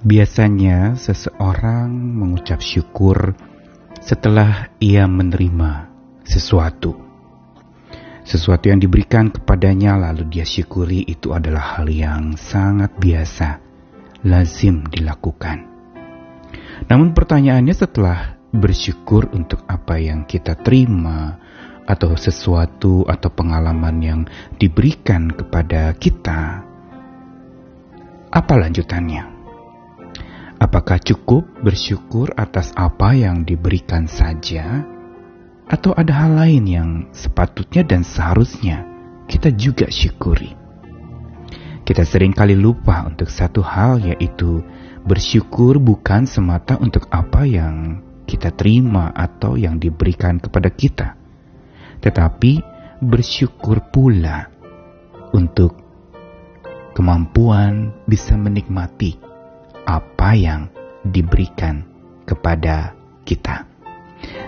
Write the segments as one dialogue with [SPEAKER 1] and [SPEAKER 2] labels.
[SPEAKER 1] Biasanya seseorang mengucap syukur setelah ia menerima sesuatu. Sesuatu yang diberikan kepadanya lalu dia syukuri itu adalah hal yang sangat biasa, lazim dilakukan. Namun pertanyaannya setelah bersyukur untuk apa yang kita terima atau sesuatu atau pengalaman yang diberikan kepada kita, apa lanjutannya? Apakah cukup bersyukur atas apa yang diberikan saja, atau ada hal lain yang sepatutnya dan seharusnya kita juga syukuri? Kita sering kali lupa untuk satu hal, yaitu bersyukur bukan semata untuk apa yang kita terima atau yang diberikan kepada kita, tetapi bersyukur pula untuk kemampuan bisa menikmati apa yang diberikan kepada kita.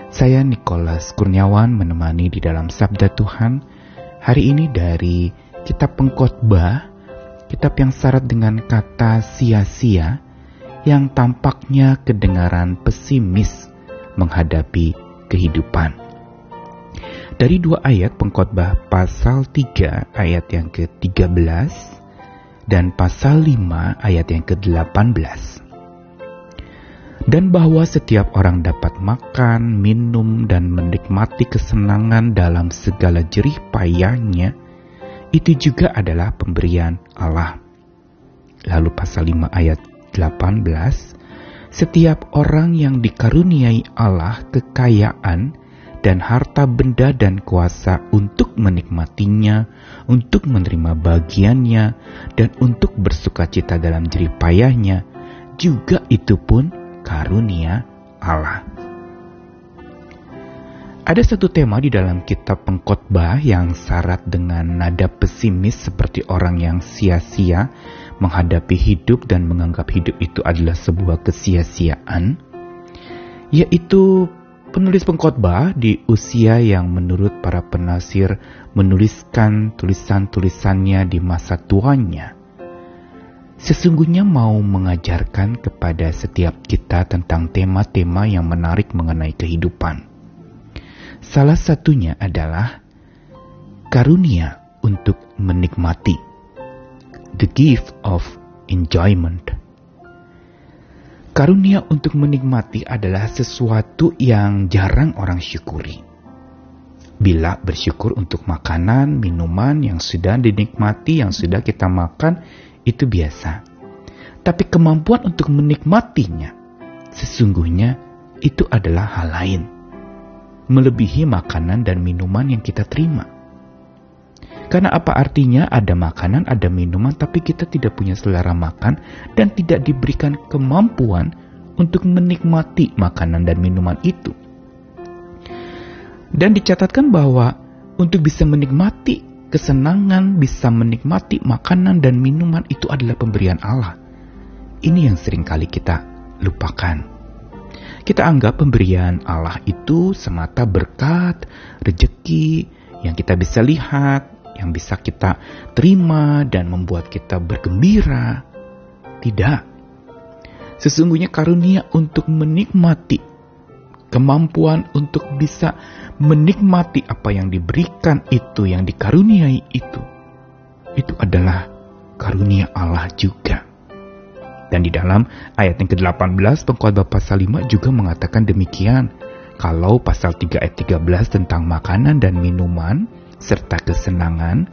[SPEAKER 1] Saya Nicholas Kurniawan menemani di dalam Sabda Tuhan hari ini dari Kitab Pengkhotbah, kitab yang syarat dengan kata sia-sia yang tampaknya kedengaran pesimis menghadapi kehidupan. Dari dua ayat pengkhotbah pasal 3 ayat yang ke-13 dan pasal 5 ayat yang ke-18. Dan bahwa setiap orang dapat makan, minum, dan menikmati kesenangan dalam segala jerih payahnya, itu juga adalah pemberian Allah. Lalu pasal 5 ayat 18, setiap orang yang dikaruniai Allah kekayaan dan harta benda dan kuasa untuk menikmatinya, untuk menerima bagiannya, dan untuk bersuka cita dalam jerih payahnya, juga itu pun karunia Allah. Ada satu tema di dalam kitab pengkhotbah yang syarat dengan nada pesimis seperti orang yang sia-sia menghadapi hidup dan menganggap hidup itu adalah sebuah kesia-siaan, yaitu Penulis pengkhotbah di usia yang menurut para penasir menuliskan tulisan-tulisannya di masa tuanya. Sesungguhnya mau mengajarkan kepada setiap kita tentang tema-tema yang menarik mengenai kehidupan. Salah satunya adalah karunia untuk menikmati. The gift of enjoyment. Karunia untuk menikmati adalah sesuatu yang jarang orang syukuri. Bila bersyukur untuk makanan, minuman yang sudah dinikmati, yang sudah kita makan, itu biasa. Tapi kemampuan untuk menikmatinya, sesungguhnya itu adalah hal lain. Melebihi makanan dan minuman yang kita terima. Karena apa artinya ada makanan, ada minuman, tapi kita tidak punya selera makan dan tidak diberikan kemampuan untuk menikmati makanan dan minuman itu. Dan dicatatkan bahwa untuk bisa menikmati kesenangan, bisa menikmati makanan dan minuman itu adalah pemberian Allah. Ini yang sering kali kita lupakan. Kita anggap pemberian Allah itu semata berkat, rejeki yang kita bisa lihat, yang bisa kita terima dan membuat kita bergembira. Tidak. Sesungguhnya karunia untuk menikmati kemampuan untuk bisa menikmati apa yang diberikan itu, yang dikaruniai itu, itu adalah karunia Allah juga. Dan di dalam ayat yang ke-18 pengkhotbah pasal 5 juga mengatakan demikian. Kalau pasal 3 ayat 13 tentang makanan dan minuman, serta kesenangan,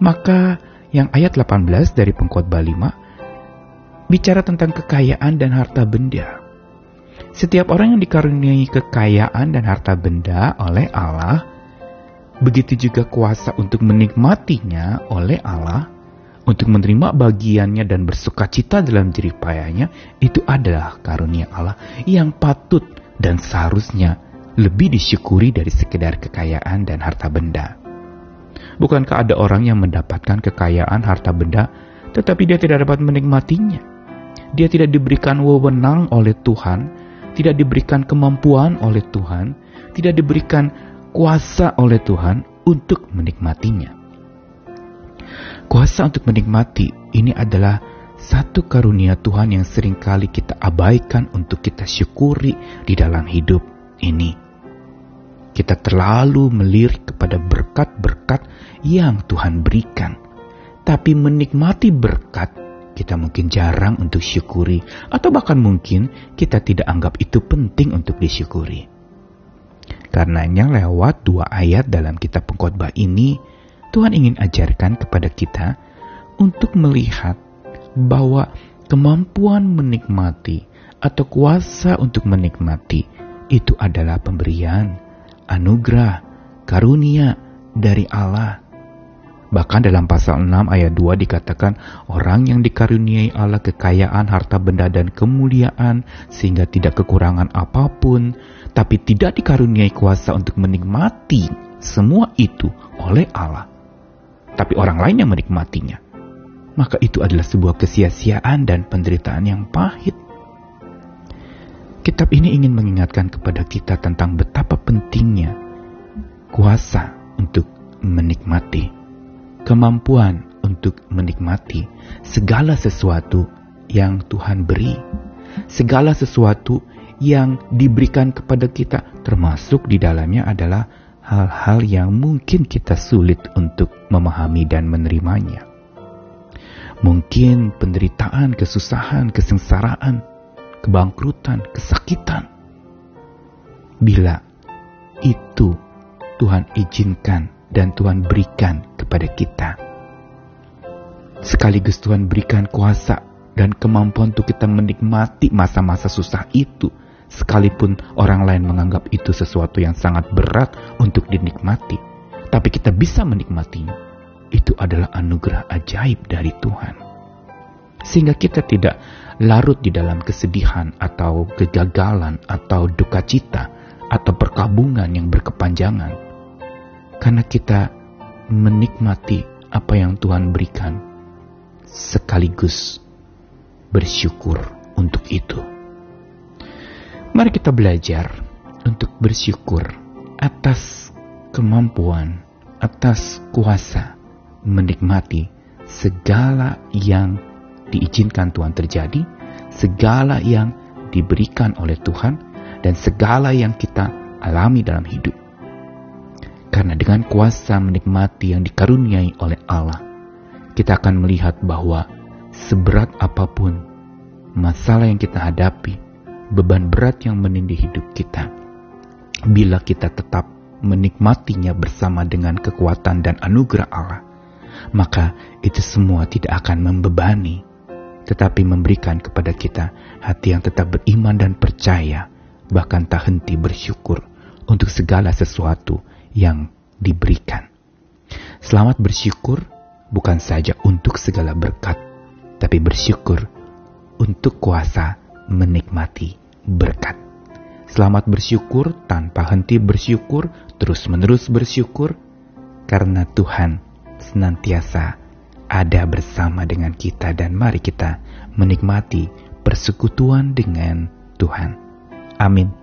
[SPEAKER 1] maka yang ayat 18 dari pengkhotbah 5 bicara tentang kekayaan dan harta benda. Setiap orang yang dikaruniai kekayaan dan harta benda oleh Allah, begitu juga kuasa untuk menikmatinya oleh Allah, untuk menerima bagiannya dan bersuka cita dalam jerih payahnya, itu adalah karunia Allah yang patut dan seharusnya lebih disyukuri dari sekedar kekayaan dan harta benda. Bukankah ada orang yang mendapatkan kekayaan harta benda, tetapi dia tidak dapat menikmatinya? Dia tidak diberikan wewenang oleh Tuhan, tidak diberikan kemampuan oleh Tuhan, tidak diberikan kuasa oleh Tuhan untuk menikmatinya. Kuasa untuk menikmati ini adalah satu karunia Tuhan yang sering kali kita abaikan untuk kita syukuri di dalam hidup ini. Kita terlalu melirik kepada berkat-berkat yang Tuhan berikan. Tapi menikmati berkat, kita mungkin jarang untuk syukuri. Atau bahkan mungkin kita tidak anggap itu penting untuk disyukuri. Karenanya lewat dua ayat dalam kitab pengkhotbah ini, Tuhan ingin ajarkan kepada kita untuk melihat bahwa kemampuan menikmati atau kuasa untuk menikmati itu adalah pemberian, anugerah, karunia dari Allah. Bahkan dalam pasal 6 ayat 2 dikatakan orang yang dikaruniai Allah kekayaan harta benda dan kemuliaan sehingga tidak kekurangan apa pun tapi tidak dikaruniai kuasa untuk menikmati semua itu oleh Allah. Tapi orang lain yang menikmatinya maka itu adalah sebuah kesia-siaan dan penderitaan yang pahit. Kitab ini ingin mengingatkan kepada kita tentang betapa pentingnya kuasa untuk menikmati, kemampuan untuk menikmati segala sesuatu yang Tuhan beri, segala sesuatu yang diberikan kepada kita, termasuk di dalamnya adalah hal-hal yang mungkin kita sulit untuk memahami dan menerimanya. Mungkin penderitaan, kesusahan, kesengsaraan, kebangkrutan, kesakitan. Bila itu Tuhan izinkan dan Tuhan berikan kepada kita. Sekaligus Tuhan berikan kuasa dan kemampuan untuk kita menikmati masa-masa susah itu, sekalipun orang lain menganggap itu sesuatu yang sangat berat untuk dinikmati. Tapi kita bisa menikmatinya itu adalah anugerah ajaib dari Tuhan. Sehingga kita tidak larut di dalam kesedihan atau kegagalan atau duka cita atau perkabungan yang berkepanjangan. Karena kita menikmati apa yang Tuhan berikan sekaligus bersyukur untuk itu. Mari kita belajar untuk bersyukur atas kemampuan, atas kuasa, menikmati segala yang diizinkan Tuhan terjadi, segala yang diberikan oleh Tuhan, dan segala yang kita alami dalam hidup. Karena dengan kuasa menikmati yang dikaruniai oleh Allah, kita akan melihat bahwa seberat apa pun masalah yang kita hadapi, beban berat yang menindih hidup kita, bila kita tetap menikmatinya bersama dengan kekuatan dan anugerah Allah, maka itu semua tidak akan membebani, tetapi memberikan kepada kita hati yang tetap beriman dan percaya, bahkan tak henti bersyukur untuk segala sesuatu yang diberikan. Selamat bersyukur bukan saja untuk segala berkat, tapi bersyukur untuk kuasa menikmati berkat. Selamat bersyukur tanpa henti bersyukur, terus-menerus bersyukur, karena Tuhan senantiasa ada bersama dengan kita dan mari kita menikmati persekutuan dengan Tuhan. Amin.